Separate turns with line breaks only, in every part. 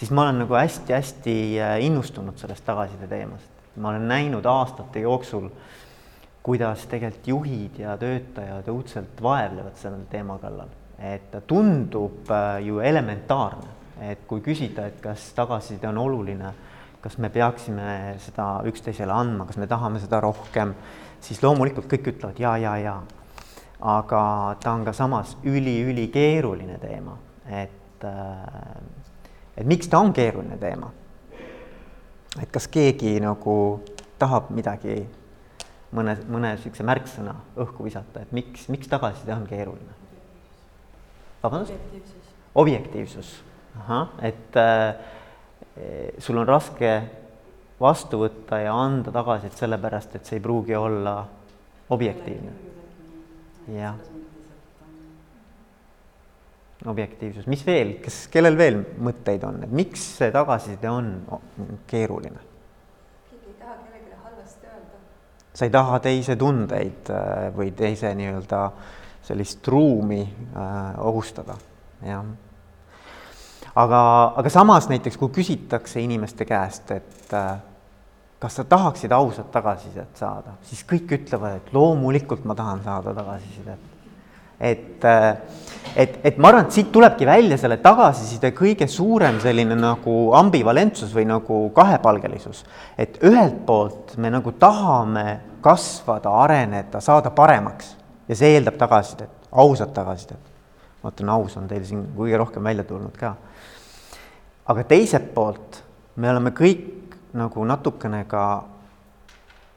siis ma olen nagu hästi-hästi äh, innustunud sellest tagasiside teemast. ma olen näinud aastate jooksul, kuidas tegelikult juhid ja töötajad õudselt vaevlevad selle teema kallal, et ta tundub äh, ju elementaarne, et kui küsida, et kas tagasiside on oluline, kas me peaksime seda üksteisele andma, kas me tahame seda rohkem, siis loomulikult kõik ütlevad ja, ja, ja aga ta on ka samas üli-ülikeeruline teema, et, äh, et miks ta on keeruline teema? et kas keegi nagu tahab midagi, mõne, mõne niisuguse märksõna õhku visata, et miks, miks tagasiside on keeruline? vabandust? objektiivsus. ahah, et äh, sul on raske vastu võtta ja anda tagasi, et sellepärast, et see ei pruugi olla objektiivne jah. Objektiivsus, mis veel, kas, kellel veel mõtteid on, et miks see tagasiside on keeruline?
keegi ei taha kellelegi halvasti öelda.
sa ei taha teise tundeid äh, või teise nii-öelda sellist ruumi äh, ohustada, jah. aga, aga samas näiteks, kui küsitakse inimeste käest, et äh, kas sa tahaksid ausat tagasisidet saada, siis kõik ütlevad, et loomulikult ma tahan saada tagasisidet. Et, äh, et, et ma arvan, et siit tulebki välja selle tagasiside kõige suurem selline nagu ambivalentsus või nagu kahepalgelisus. et ühelt poolt me nagu tahame kasvada, areneda, saada paremaks ja see eeldab tagasisidet, ausat tagasisidet. vaatan, aus on teil siin kõige rohkem välja tulnud ka. aga teiselt poolt me oleme kõik nagu natukene ka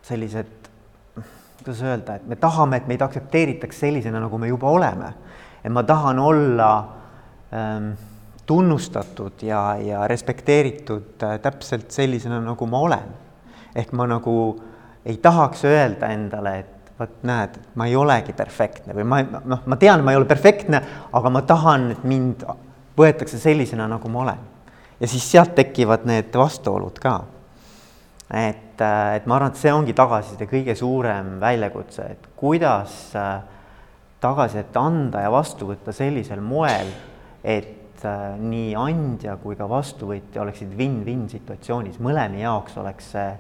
sellised, kuidas öelda, et me tahame, et meid aktsepteeritaks sellisena, nagu me juba oleme. et ma tahan olla ähm, tunnustatud ja, ja respekteeritud äh, täpselt sellisena, nagu ma olen. ehk ma nagu ei tahaks öelda endale, et vot näed, ma ei olegi perfektne või ma noh, ma tean, ma ei ole perfektne, aga ma tahan, et mind võetakse sellisena, nagu ma olen. ja siis sealt tekivad need vastuolud ka et, äh, et ma arvan, et see ongi tagasiside kõige suurem väljakutse, et kuidas äh, tagasisidet anda ja vastu võtta sellisel moel, et äh, nii andja kui ka vastuvõtja oleksid win-win situatsioonis, mõlema jaoks oleks see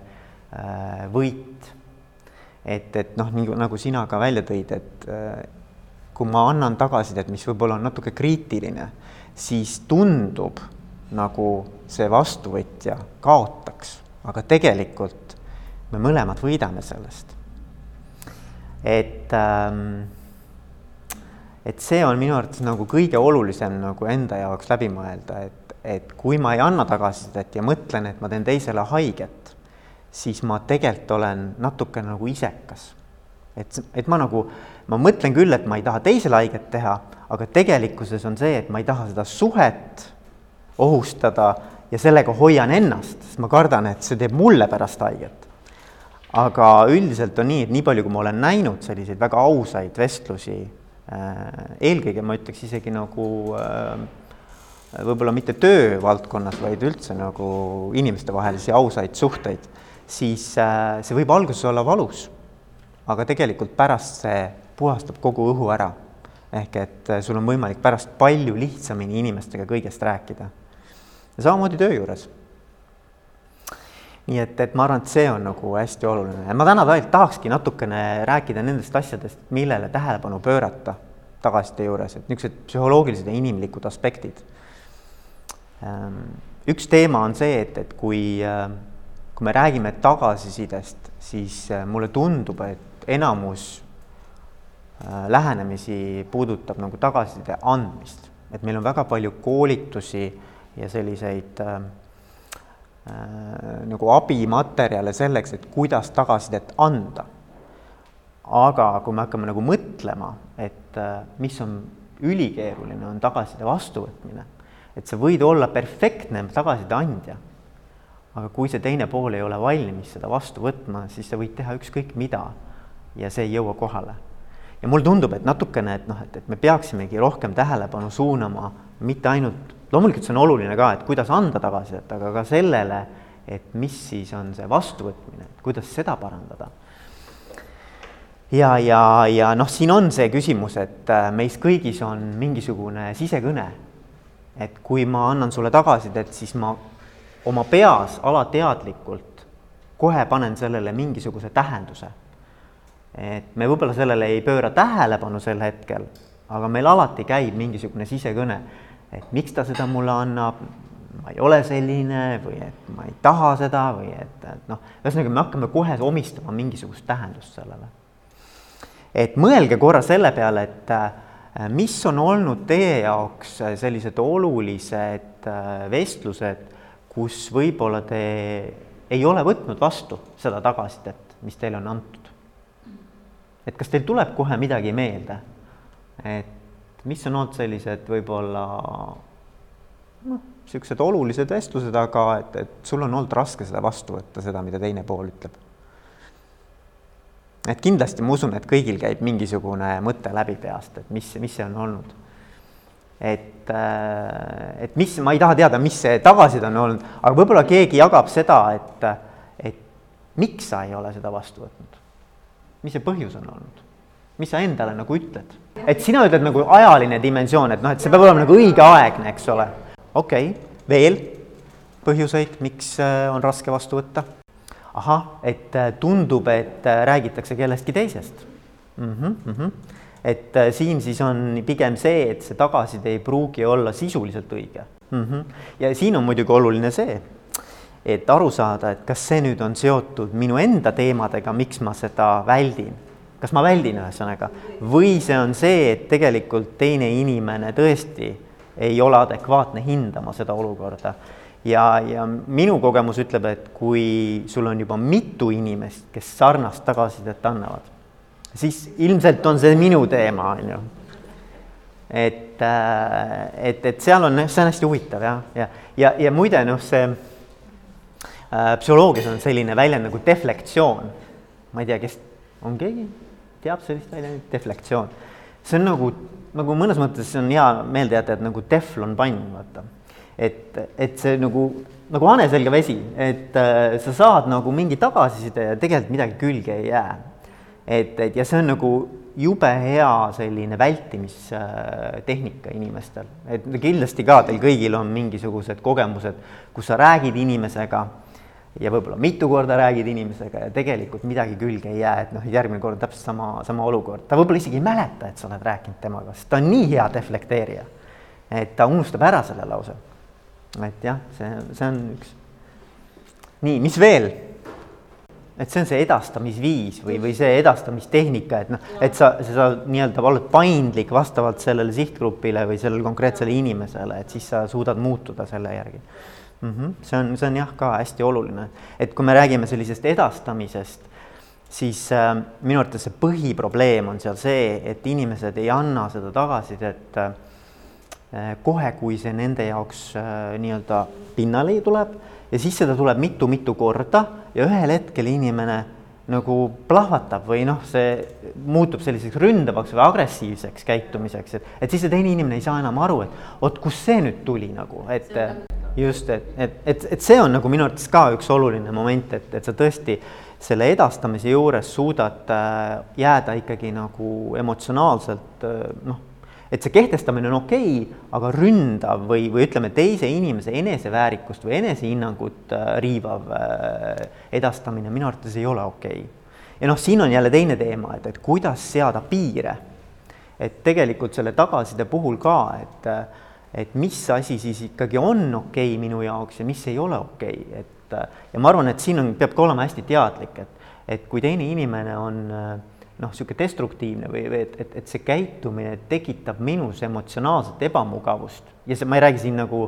võit. et, et noh, nii nagu sina ka välja tõid, et kui ma annan tagasisidet, mis võib-olla on natuke kriitiline, siis tundub nagu see vastuvõtja kaotaks aga tegelikult me mõlemad võidame sellest. et ähm, et see on minu arvates nagu kõige olulisem nagu enda jaoks läbi mõelda, et, et kui ma ei anna tagasisidet ja mõtlen, et ma teen teisele haiget, siis ma tegelikult olen natuke nagu isekas. et, et ma nagu, ma mõtlen küll, et ma ei taha teisele haiget teha, aga tegelikkuses on see, et ma ei taha seda suhet ohustada ja sellega hoian ennast, sest ma kardan, et see teeb mulle pärast haiget. Aga üldiselt on nii, et nii palju, kui ma olen näinud selliseid väga ausaid vestlusi, äh, eelkõige ma ütleks isegi nagu äh, võib-olla mitte töövaldkonnas, vaid üldse nagu inimestevahelisi ausaid suhteid, siis äh, see võib alguses olla valus, aga tegelikult pärast see puhastab kogu õhu ära. ehk et sul on võimalik pärast palju lihtsamini inimestega kõigest rääkida ja samamoodi töö juures. Nii et, et ma arvan, et see on nagu hästi oluline ja ma täna tahakski natukene rääkida nendest asjadest, millele tähelepanu pöörata tagasiside juures, et niisugused psühholoogilised ja inimlikud aspektid. Ehm, üks teema on see, et, et kui, äh, kui me räägime tagasisidest, siis äh, mulle tundub, et enamus äh, lähenemisi puudutab nagu tagasiside andmist, et meil on väga palju koolitusi ja selliseid äh, nagu abimaterjale selleks, et kuidas tagasisidet anda. aga kui me hakkame nagu mõtlema, et äh, mis on ülikeeruline, on tagasiside vastuvõtmine, et sa võid olla perfektne tagasiside andja, aga kui see teine pool ei ole valmis seda vastu võtma, siis sa võid teha ükskõik mida ja see ei jõua kohale. ja mulle tundub, et natukene, et noh, et, et me peaksimegi rohkem tähelepanu suunama mitte ainult loomulikult see on oluline ka, et kuidas anda tagasisidet, aga ka sellele, et mis siis on see vastuvõtmine, kuidas seda parandada. ja, ja, ja noh, siin on see küsimus, et äh, meis kõigis on mingisugune sisekõne. et kui ma annan sulle tagasisidet, siis ma oma peas alateadlikult kohe panen sellele mingisuguse tähenduse. et me võib-olla sellele ei pööra tähelepanu sel hetkel, aga meil alati käib mingisugune sisekõne, et miks ta seda mulle annab, ma ei ole selline või et ma ei taha seda või et, et noh, ühesõnaga me hakkame kohe omistama mingisugust tähendust sellele. et mõelge korra selle peale, et äh, mis on olnud teie jaoks sellised olulised äh, vestlused, kus võib-olla te ei ole võtnud vastu seda tagasisidet, mis teile on antud. et kas teil tuleb kohe midagi meelde, et mis on olnud sellised võib-olla noh, niisugused olulised vestlused, aga et, et sul on olnud raske seda vastu võtta, seda, mida teine pool ütleb. et kindlasti ma usun, et kõigil käib mingisugune mõte läbi peast, et mis, mis see on olnud. et, äh, et mis, ma ei taha teada, mis see tagasiside on olnud, aga võib-olla keegi jagab seda, et, et miks sa ei ole seda vastu võtnud. mis see põhjus on olnud? Mis sa endale nagu ütled? et sina ütled nagu ajaline dimensioon, et noh, et see peab olema nagu õigeaegne, eks ole okei okay., veel põhjuseid, miks äh, on raske vastu võtta? ahah, et äh, tundub, et äh, räägitakse kellestki teisest mm. -hmm, mm -hmm. et siin siis on pigem see, et see tagasiside ei pruugi olla sisuliselt õige mm. -hmm. ja siin on muidugi oluline see, et aru saada, et kas see nüüd on seotud minu enda teemadega, miks ma seda väldin kas ma väldin ühesõnaga või see on see, et tegelikult teine inimene tõesti ei ole adekvaatne hindama seda olukorda. ja, ja minu kogemus ütleb, et kui sul on juba mitu inimest, kes sarnast tagasisidet annavad, siis ilmselt on see minu teema, on ju. et, äh, et, et seal on, see on hästi huvitav jah, ja, ja, ja muide noh, see äh, psühholoogias on selline väljend nagu deflektsioon. ma ei tea, kes, on keegi, teab sellist väljendit, deflektsioon. see on nagu nagu mõnes mõttes on hea meelde jätta, et nagu teflonpann, vaata. et, et see nagu, nagu haneselge vesi, et äh, sa saad nagu mingi tagasiside ja tegelikult midagi külge ei jää. et, et ja see on nagu jube hea selline vältimistehnika inimestel, et kindlasti ka teil kõigil on mingisugused kogemused, kus sa räägid inimesega ja võib-olla mitu korda räägid inimesega ja tegelikult midagi külge ei jää, et noh, järgmine kord täpselt sama, sama olukord, ta võib-olla isegi ei mäleta, et sa oled rääkinud temaga, sest ta on nii hea deflekteerija. et ta unustab ära selle lause. et jah, see, see on üks. nii, mis veel? et see on see edastamisviis või, või see edastamistehnika, et noh, et sa, sa nii-öelda oled paindlik vastavalt sellele sihtgrupile või sellele konkreetsele inimesele, et siis sa suudad muutuda selle järgi mm. -hmm. see on, see on jah, ka hästi oluline, et kui me räägime sellisest edastamisest, siis äh, minu arvates see põhiprobleem on seal see, et inimesed ei anna seda tagasisidet äh, kohe, kui see nende jaoks äh, nii-öelda pinnale tuleb ja siis seda tuleb mitu-mitu korda ja ühel hetkel inimene nagu plahvatab või noh, see muutub selliseks ründavaks või agressiivseks käitumiseks, et, et siis see teine inimene ei saa enam aru, et oot, kust see nüüd tuli nagu, et just, et, et, et, et see on nagu minu arvates ka üks oluline moment, et, et sa tõesti selle edastamise juures suudad äh, jääda ikkagi nagu emotsionaalselt äh, noh, et see kehtestamine on okei okay,, aga ründav või, või ütleme, teise inimese eneseväärikust või enesehinnangut äh, riivav edastamine minu arvates ei ole okei okay. ja noh, siin on jälle teine teema, et, et kuidas seada piire. et tegelikult selle tagasiside puhul ka, et et mis asi siis ikkagi on okei okay minu jaoks ja mis ei ole okei okay., et ja ma arvan, et siin on, peab ka olema hästi teadlik, et, et kui teine inimene on noh, niisugune destruktiivne või, või et, et, et see käitumine tekitab minus emotsionaalset ebamugavust ja see, ma ei räägi siin nagu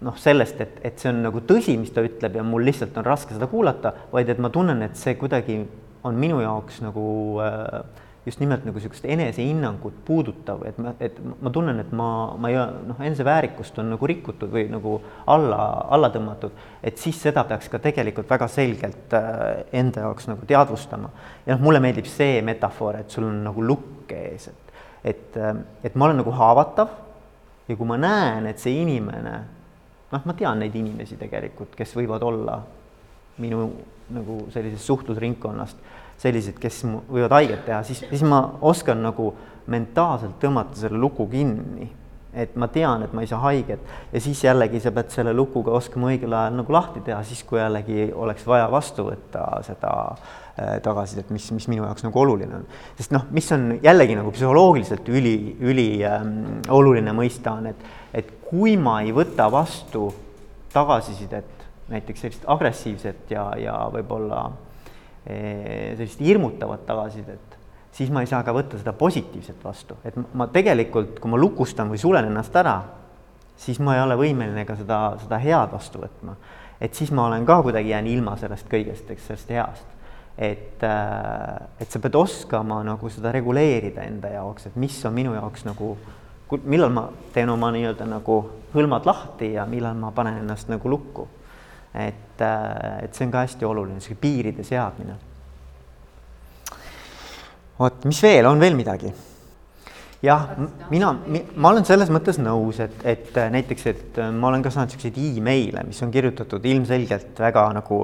noh, sellest, et, et see on nagu tõsi, mis ta ütleb ja mul lihtsalt on raske seda kuulata, vaid et ma tunnen, et see kuidagi on minu jaoks nagu äh, just nimelt nagu niisugust enesehinnangut puudutav, et ma, et ma tunnen, et ma, ma ei, noh, eneseväärikust on nagu rikutud või nagu alla, alla tõmmatud, et siis seda peaks ka tegelikult väga selgelt äh, enda jaoks nagu teadvustama. ja noh, mulle meeldib see metafoor, et sul on nagu lukk ees, et, et, äh, et ma olen nagu haavatav ja kui ma näen, et see inimene, noh, ma tean neid inimesi tegelikult, kes võivad olla minu nagu sellisest suhtlusringkonnast sellised, kes võivad haiget teha, siis, siis ma oskan nagu mentaalselt tõmmata selle luku kinni. et ma tean, et ma ei saa haiget ja siis jällegi sa pead selle lukuga oskama õigel ajal nagu lahti teha, siis kui jällegi oleks vaja vastu võtta seda äh, tagasisidet, mis, mis minu jaoks nagu oluline on. sest noh, mis on jällegi nagu psühholoogiliselt üli, üli ähm, oluline mõista on, et, et kui ma ei võta vastu tagasisidet, näiteks sellist agressiivset ja, ja võib-olla eh, sellist hirmutavat tagasisidet, siis ma ei saa ka võtta seda positiivset vastu, et ma tegelikult, kui ma lukustan või sulen ennast ära, siis ma ei ole võimeline ka seda, seda head vastu võtma. et siis ma olen ka kuidagi jään ilma sellest kõigest, eks, sellest heast. et, äh, et sa pead oskama nagu seda reguleerida enda jaoks, et mis on minu jaoks nagu, millal ma teen oma nii-öelda nagu hõlmad lahti ja millal ma panen ennast nagu lukku. Et, äh, et see on ka hästi oluline, see piiride seadmine vot, mis veel, on veel midagi? jah, mina, ma olen selles mõttes nõus, et, et äh, näiteks, et äh, ma olen ka saanud niisuguseid email'e, mis on kirjutatud ilmselgelt väga nagu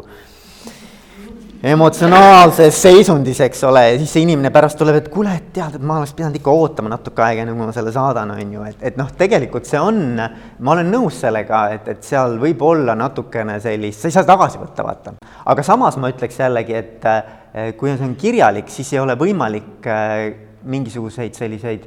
emotsionaalses seisundis, eks ole, ja siis see inimene pärast tuleb, et kuule, et tead, et ma oleks pidanud ikka ootama natuke aega, enne kui ma selle saadan, on ju, et, et noh, tegelikult see on, ma olen nõus sellega, et, et seal võib olla natukene sellist, sa ei saa tagasi võtta, vaata. aga samas ma ütleks jällegi, et Eh, kui see on kirjalik, siis ei ole võimalik eh, mingisuguseid selliseid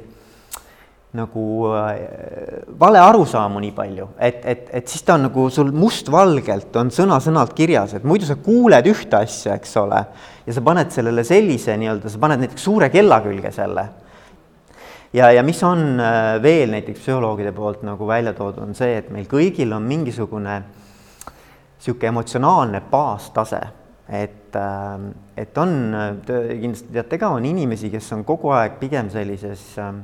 nagu eh, vale arusaamu nii palju, et, et, et siis ta on nagu sul mustvalgelt on sõna-sõnalt kirjas, et muidu sa kuuled ühte asja, eks ole, ja sa paned sellele sellise nii-öelda, sa paned näiteks suure kella külge selle. ja, ja mis on veel näiteks psühholoogide poolt nagu välja toodud, on see, et meil kõigil on mingisugune niisugune emotsionaalne baastase et, ähm, et on, kindlasti teate ka, on inimesi, kes on kogu aeg pigem sellises ähm,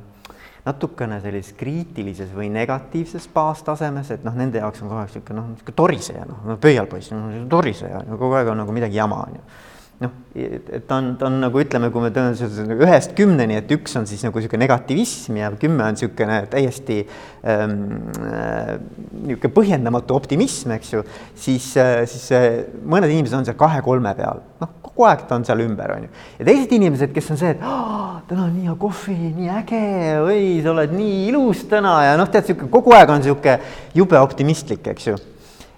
natukene sellises kriitilises või negatiivses baastasemes, et noh, nende jaoks on kogu aeg niisugune noh, niisugune toriseja, noh, pöialpoiss, toriseja, kogu aeg on nagu midagi jama, on ju noh, et ta on, ta on nagu ütleme, kui me tõenäoliselt ühest kümneni, et üks on siis nagu niisugune negativism ja kümme on niisugune täiesti ähm, äh, niisugune põhjendamatu optimism, eks ju, siis äh,, siis äh, mõned inimesed on seal kahe-kolme peal, noh, kogu aeg ta on seal ümber, on ju. ja teised inimesed, kes on see, et täna on nii hea kohvi, nii äge, oi, sa oled nii ilus täna. Ja noh, tead, niisugune kogu aeg on niisugune jube optimistlik, eks ju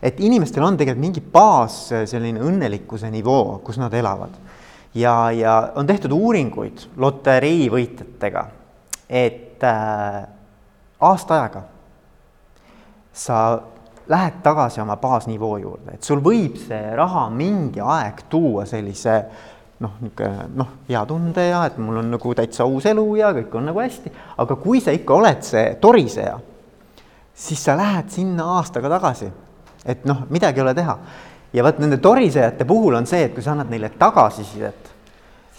et inimestel on tegelikult mingi baas, selline õnnelikkuse nivoo, kus nad elavad. ja, ja on tehtud uuringuid loterii võitjatega, et äh, aasta ajaga sa lähed tagasi oma baasnivoo juurde, et sul võib see raha mingi aeg tuua sellise noh, niisugune noh, hea tunde ja et mul on nagu täitsa uus elu ja kõik on nagu hästi, aga kui sa ikka oled see toriseja, siis sa lähed sinna aastaga tagasi et noh, midagi ei ole teha. ja vot nende torisejate puhul on see, et kui sa annad neile tagasisidet,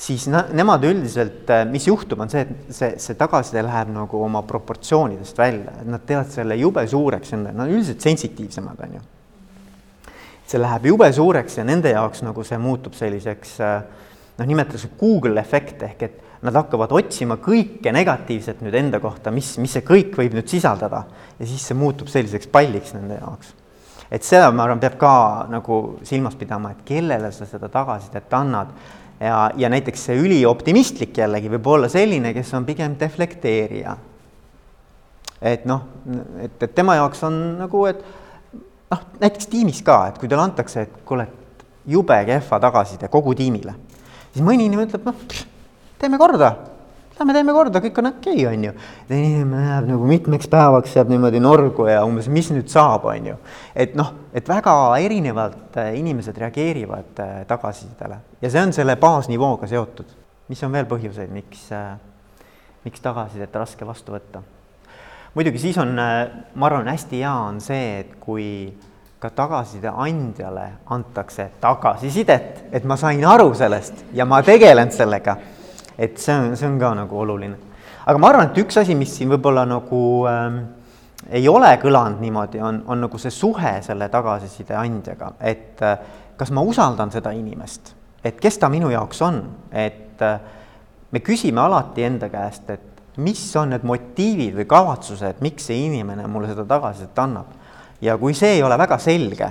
siis nemad üldiselt, äh, mis juhtub, on see, et see, see tagasiside läheb nagu oma proportsioonidest välja, et nad teevad selle jube suureks, nad on üldiselt sensitiivsemad, on ju. see läheb jube suureks ja nende jaoks nagu see muutub selliseks äh, noh, nimetatakse Google efekt ehk et nad hakkavad otsima kõike negatiivset nüüd enda kohta, mis, mis see kõik võib nüüd sisaldada ja siis see muutub selliseks palliks nende jaoks et seda, ma arvan, peab ka nagu silmas pidama, et kellele sa seda tagasisidet annad. ja, ja näiteks see ülioptimistlik jällegi võib olla selline, kes on pigem deflekteerija. et noh, et, et tema jaoks on nagu, et noh, näiteks tiimis ka, et kui talle antakse, et kuule, jube kehva tagasiside kogu tiimile, siis mõni ütleb, noh, teeme korda lähme teeme korda, kõik on okei okay,, on ju. inimene jääb nagu mitmeks päevaks jääb niimoodi norgu ja umbes, mis nüüd saab, on ju. et noh, et väga erinevalt äh, inimesed reageerivad äh, tagasisidele ja see on selle baasnivooga seotud. mis on veel põhjuseid, miks, äh, miks tagasisidet raske vastu võtta? muidugi siis on, ma arvan, hästi hea on see, et kui ka tagasiside andjale antakse tagasisidet, et ma sain aru sellest ja ma tegelen sellega et see on, see on ka nagu oluline. aga ma arvan, et üks asi, mis siin võib-olla nagu ähm, ei ole kõlanud niimoodi, on, on nagu see suhe selle tagasiside andjaga, et äh, kas ma usaldan seda inimest, et kes ta minu jaoks on, et äh, me küsime alati enda käest, et mis on need motiivid või kavatsused, miks see inimene mulle seda tagasisidet annab. ja kui see ei ole väga selge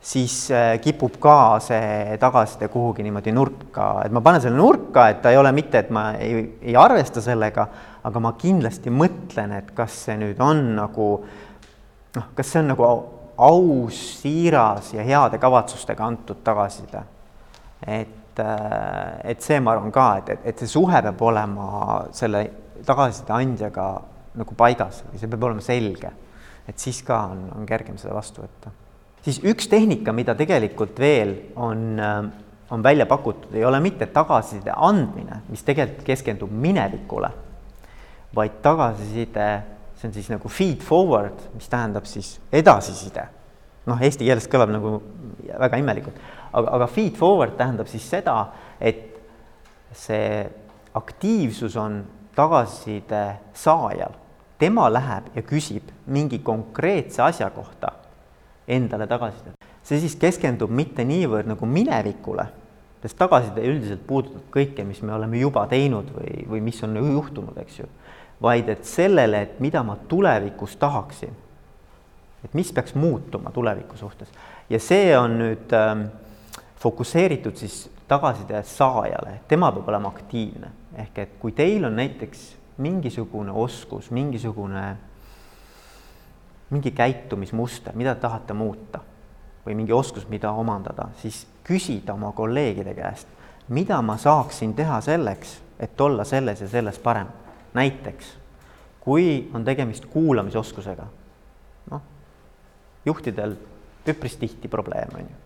siis äh, kipub ka see tagasiside kuhugi niimoodi nurka, et ma panen selle nurka, et ta ei ole mitte, et ma ei, ei arvesta sellega, aga ma kindlasti mõtlen, et kas see nüüd on nagu noh, kas see on nagu aus, siiras ja heade kavatsustega antud tagasiside. et, äh, et see, ma arvan ka, et, et, et see suhe peab olema selle tagasiside andjaga nagu paigas või see peab olema selge. et siis ka on, on kergem seda vastu võtta. Siis üks tehnika, mida tegelikult veel on, äh, on välja pakutud, ei ole mitte tagasiside andmine, mis tegelikult keskendub minevikule, vaid tagasiside, see on siis nagu feed forward, mis tähendab siis edasiside. noh, eesti keeles kõlab nagu väga imelikult, aga, aga feed forward tähendab siis seda, et see aktiivsus on tagasiside saajal tema läheb ja küsib mingi konkreetse asja kohta endale tagasisidet. see siis keskendub mitte niivõrd nagu minevikule, sest tagasiside üldiselt puudutab kõike, mis me oleme juba teinud või, või mis on juhtunud, eks ju, vaid et sellele, et mida ma tulevikus tahaksin. et mis peaks muutuma tuleviku suhtes ja see on nüüd ähm, fokusseeritud siis tagasiside saajale, tema peab olema aktiivne, ehk et kui teil on näiteks mingisugune oskus, mingisugune, mingi käitumismuster, mida te tahate muuta või mingi oskus, mida omandada, siis küsida oma kolleegide käest, mida ma saaksin teha selleks, et olla selles ja selles parem. näiteks, kui on tegemist kuulamisoskusega, noh, juhtidel üpris tihti probleem, on ju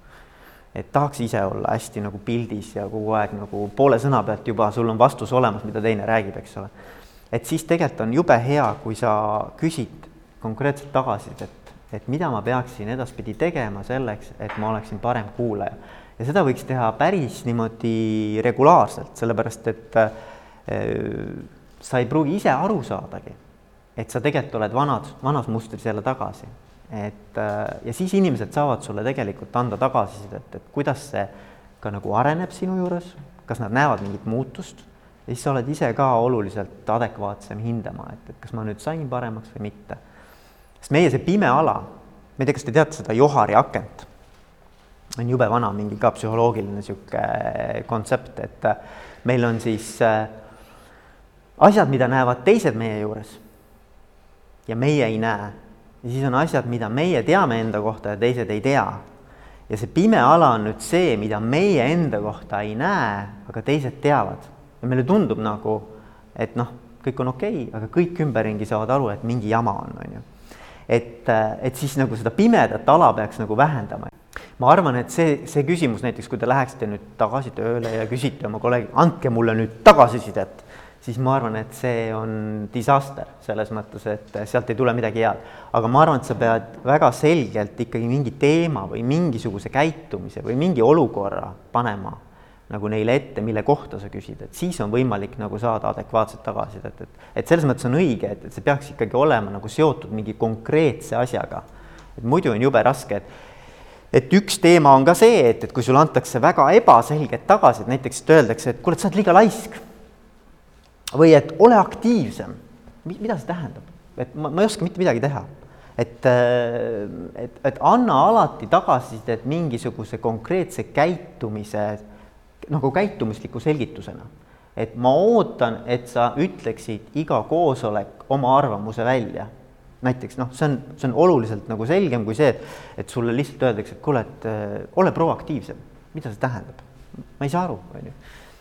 et tahaks ise olla hästi nagu pildis ja kogu aeg nagu poole sõna pealt juba sul on vastus olemas, mida teine räägib, eks ole et siis tegelikult on jube hea, kui sa küsid konkreetselt tagasisidet, et mida ma peaksin edaspidi tegema selleks, et ma oleksin parem kuulaja. ja seda võiks teha päris niimoodi regulaarselt, sellepärast et äh, sa ei pruugi ise aru saadagi, et sa tegelikult oled vanad, vanas mustris jälle tagasi. et äh, ja siis inimesed saavad sulle tegelikult anda tagasisidet, et kuidas see ka nagu areneb sinu juures, kas nad näevad mingit muutust ja siis sa oled ise ka oluliselt adekvaatsem hindama, et, et kas ma nüüd sain paremaks või mitte. Sest meie see pime ala, ma ei tea, kas te teate seda Johari akent, on jube vana, mingi ka psühholoogiline niisugune kontsept, et äh, meil on siis äh, asjad, mida näevad teised meie juures ja meie ei näe. ja siis on asjad, mida meie teame enda kohta ja teised ei tea. ja see pime ala on nüüd see, mida meie enda kohta ei näe, aga teised teavad ja meile tundub nagu, et noh, kõik on okei okay,, aga kõik ümberringi saavad aru, et mingi jama on, on ju. Et, et siis nagu seda pimedat ala peaks nagu vähendama. ma arvan, et see, see küsimus näiteks, kui te läheksite nüüd tagasi tööle ja küsite oma kolleegi, andke mulle nüüd tagasisidet, siis ma arvan, et see on disaster selles mõttes, et sealt ei tule midagi head. aga ma arvan, et sa pead väga selgelt ikkagi mingi teema või mingisuguse käitumise või mingi olukorra panema nagu neile ette, mille kohta sa küsid, et siis on võimalik nagu saada adekvaatset tagasisidet, et, et selles mõttes on õige, et, et see peaks ikkagi olema nagu seotud mingi konkreetse asjaga. et muidu on jube raske, et, et üks teema on ka see, et, et kui sulle antakse väga ebaselget tagasisidet, näiteks öeldakse, et kuule, sa oled liiga laisk. või et ole aktiivsem. mida see tähendab? et ma, ma ei oska mitte midagi teha et, et, et anna alati tagasisidet mingisuguse konkreetse käitumise nagu käitumusliku selgitusena. et ma ootan, et sa ütleksid iga koosolek oma arvamuse välja. näiteks noh, see on, see on oluliselt nagu selgem kui see, et, et sulle lihtsalt öeldakse, et kuule, et äh, ole proaktiivsem. mida see tähendab? ma ei saa aru, on ju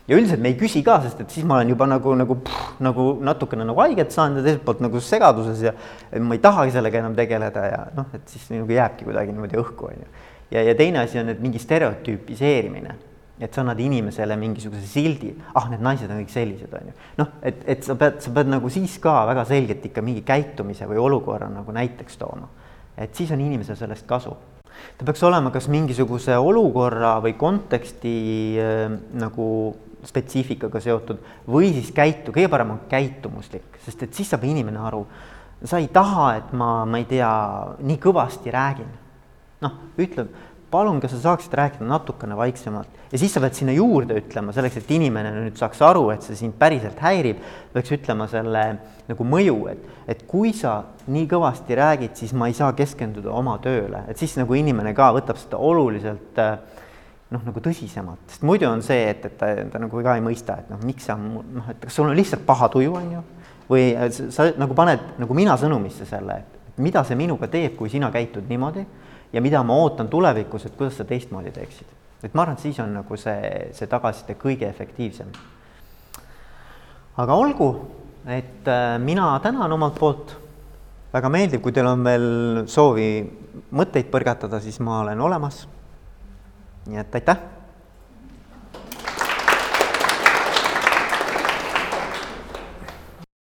ja üldiselt me ei küsi ka, sest et siis ma olen juba nagu, nagu, nagu natukene nagu haiget saanud ja teiselt poolt nagu segaduses ja ma ei tahagi sellega enam tegeleda ja noh, et siis nagu jääbki kuidagi niimoodi õhku, on ju. ja, ja teine asi on, et mingi stereotüüpiseerimine et sa annad inimesele mingisuguse sildi, ah, need naised on kõik sellised, on ju. noh, et, et sa pead, sa pead nagu siis ka väga selgelt ikka mingi käitumise või olukorra nagu näiteks tooma. et siis on inimesel sellest kasu. ta peaks olema kas mingisuguse olukorra või konteksti äh, nagu spetsiifikaga seotud või siis käitu, kõige parem on käitumuslik, sest et siis saab inimene aru, sa ei taha, et ma, ma ei tea, nii kõvasti räägin. noh, ütleb palun, kas sa saaksid rääkida natukene vaiksemalt? Ja siis sa pead sinna juurde ütlema selleks, et inimene nüüd saaks aru, et see sind päriselt häirib, peaks ütlema selle nagu mõju, et, et kui sa nii kõvasti räägid, siis ma ei saa keskenduda oma tööle, et siis nagu inimene ka võtab seda oluliselt noh, nagu tõsisemalt, sest muidu on see, et, et ta, ta nagu ka ei mõista, et noh, miks sa noh, et kas sul on lihtsalt paha tuju, on ju, või sa nagu paned nagu mina sõnumisse selle, et mida see minuga teeb, kui sina käitud niimoodi ja mida ma ootan tulevikus, et kuidas sa teistmoodi teeksid. et ma arvan, et siis on nagu see, see tagasiside kõige efektiivsem. aga olgu, et äh, mina tänan omalt poolt, väga meeldiv, kui teil on veel soovi mõtteid põrgatada, siis ma olen olemas. nii et aitäh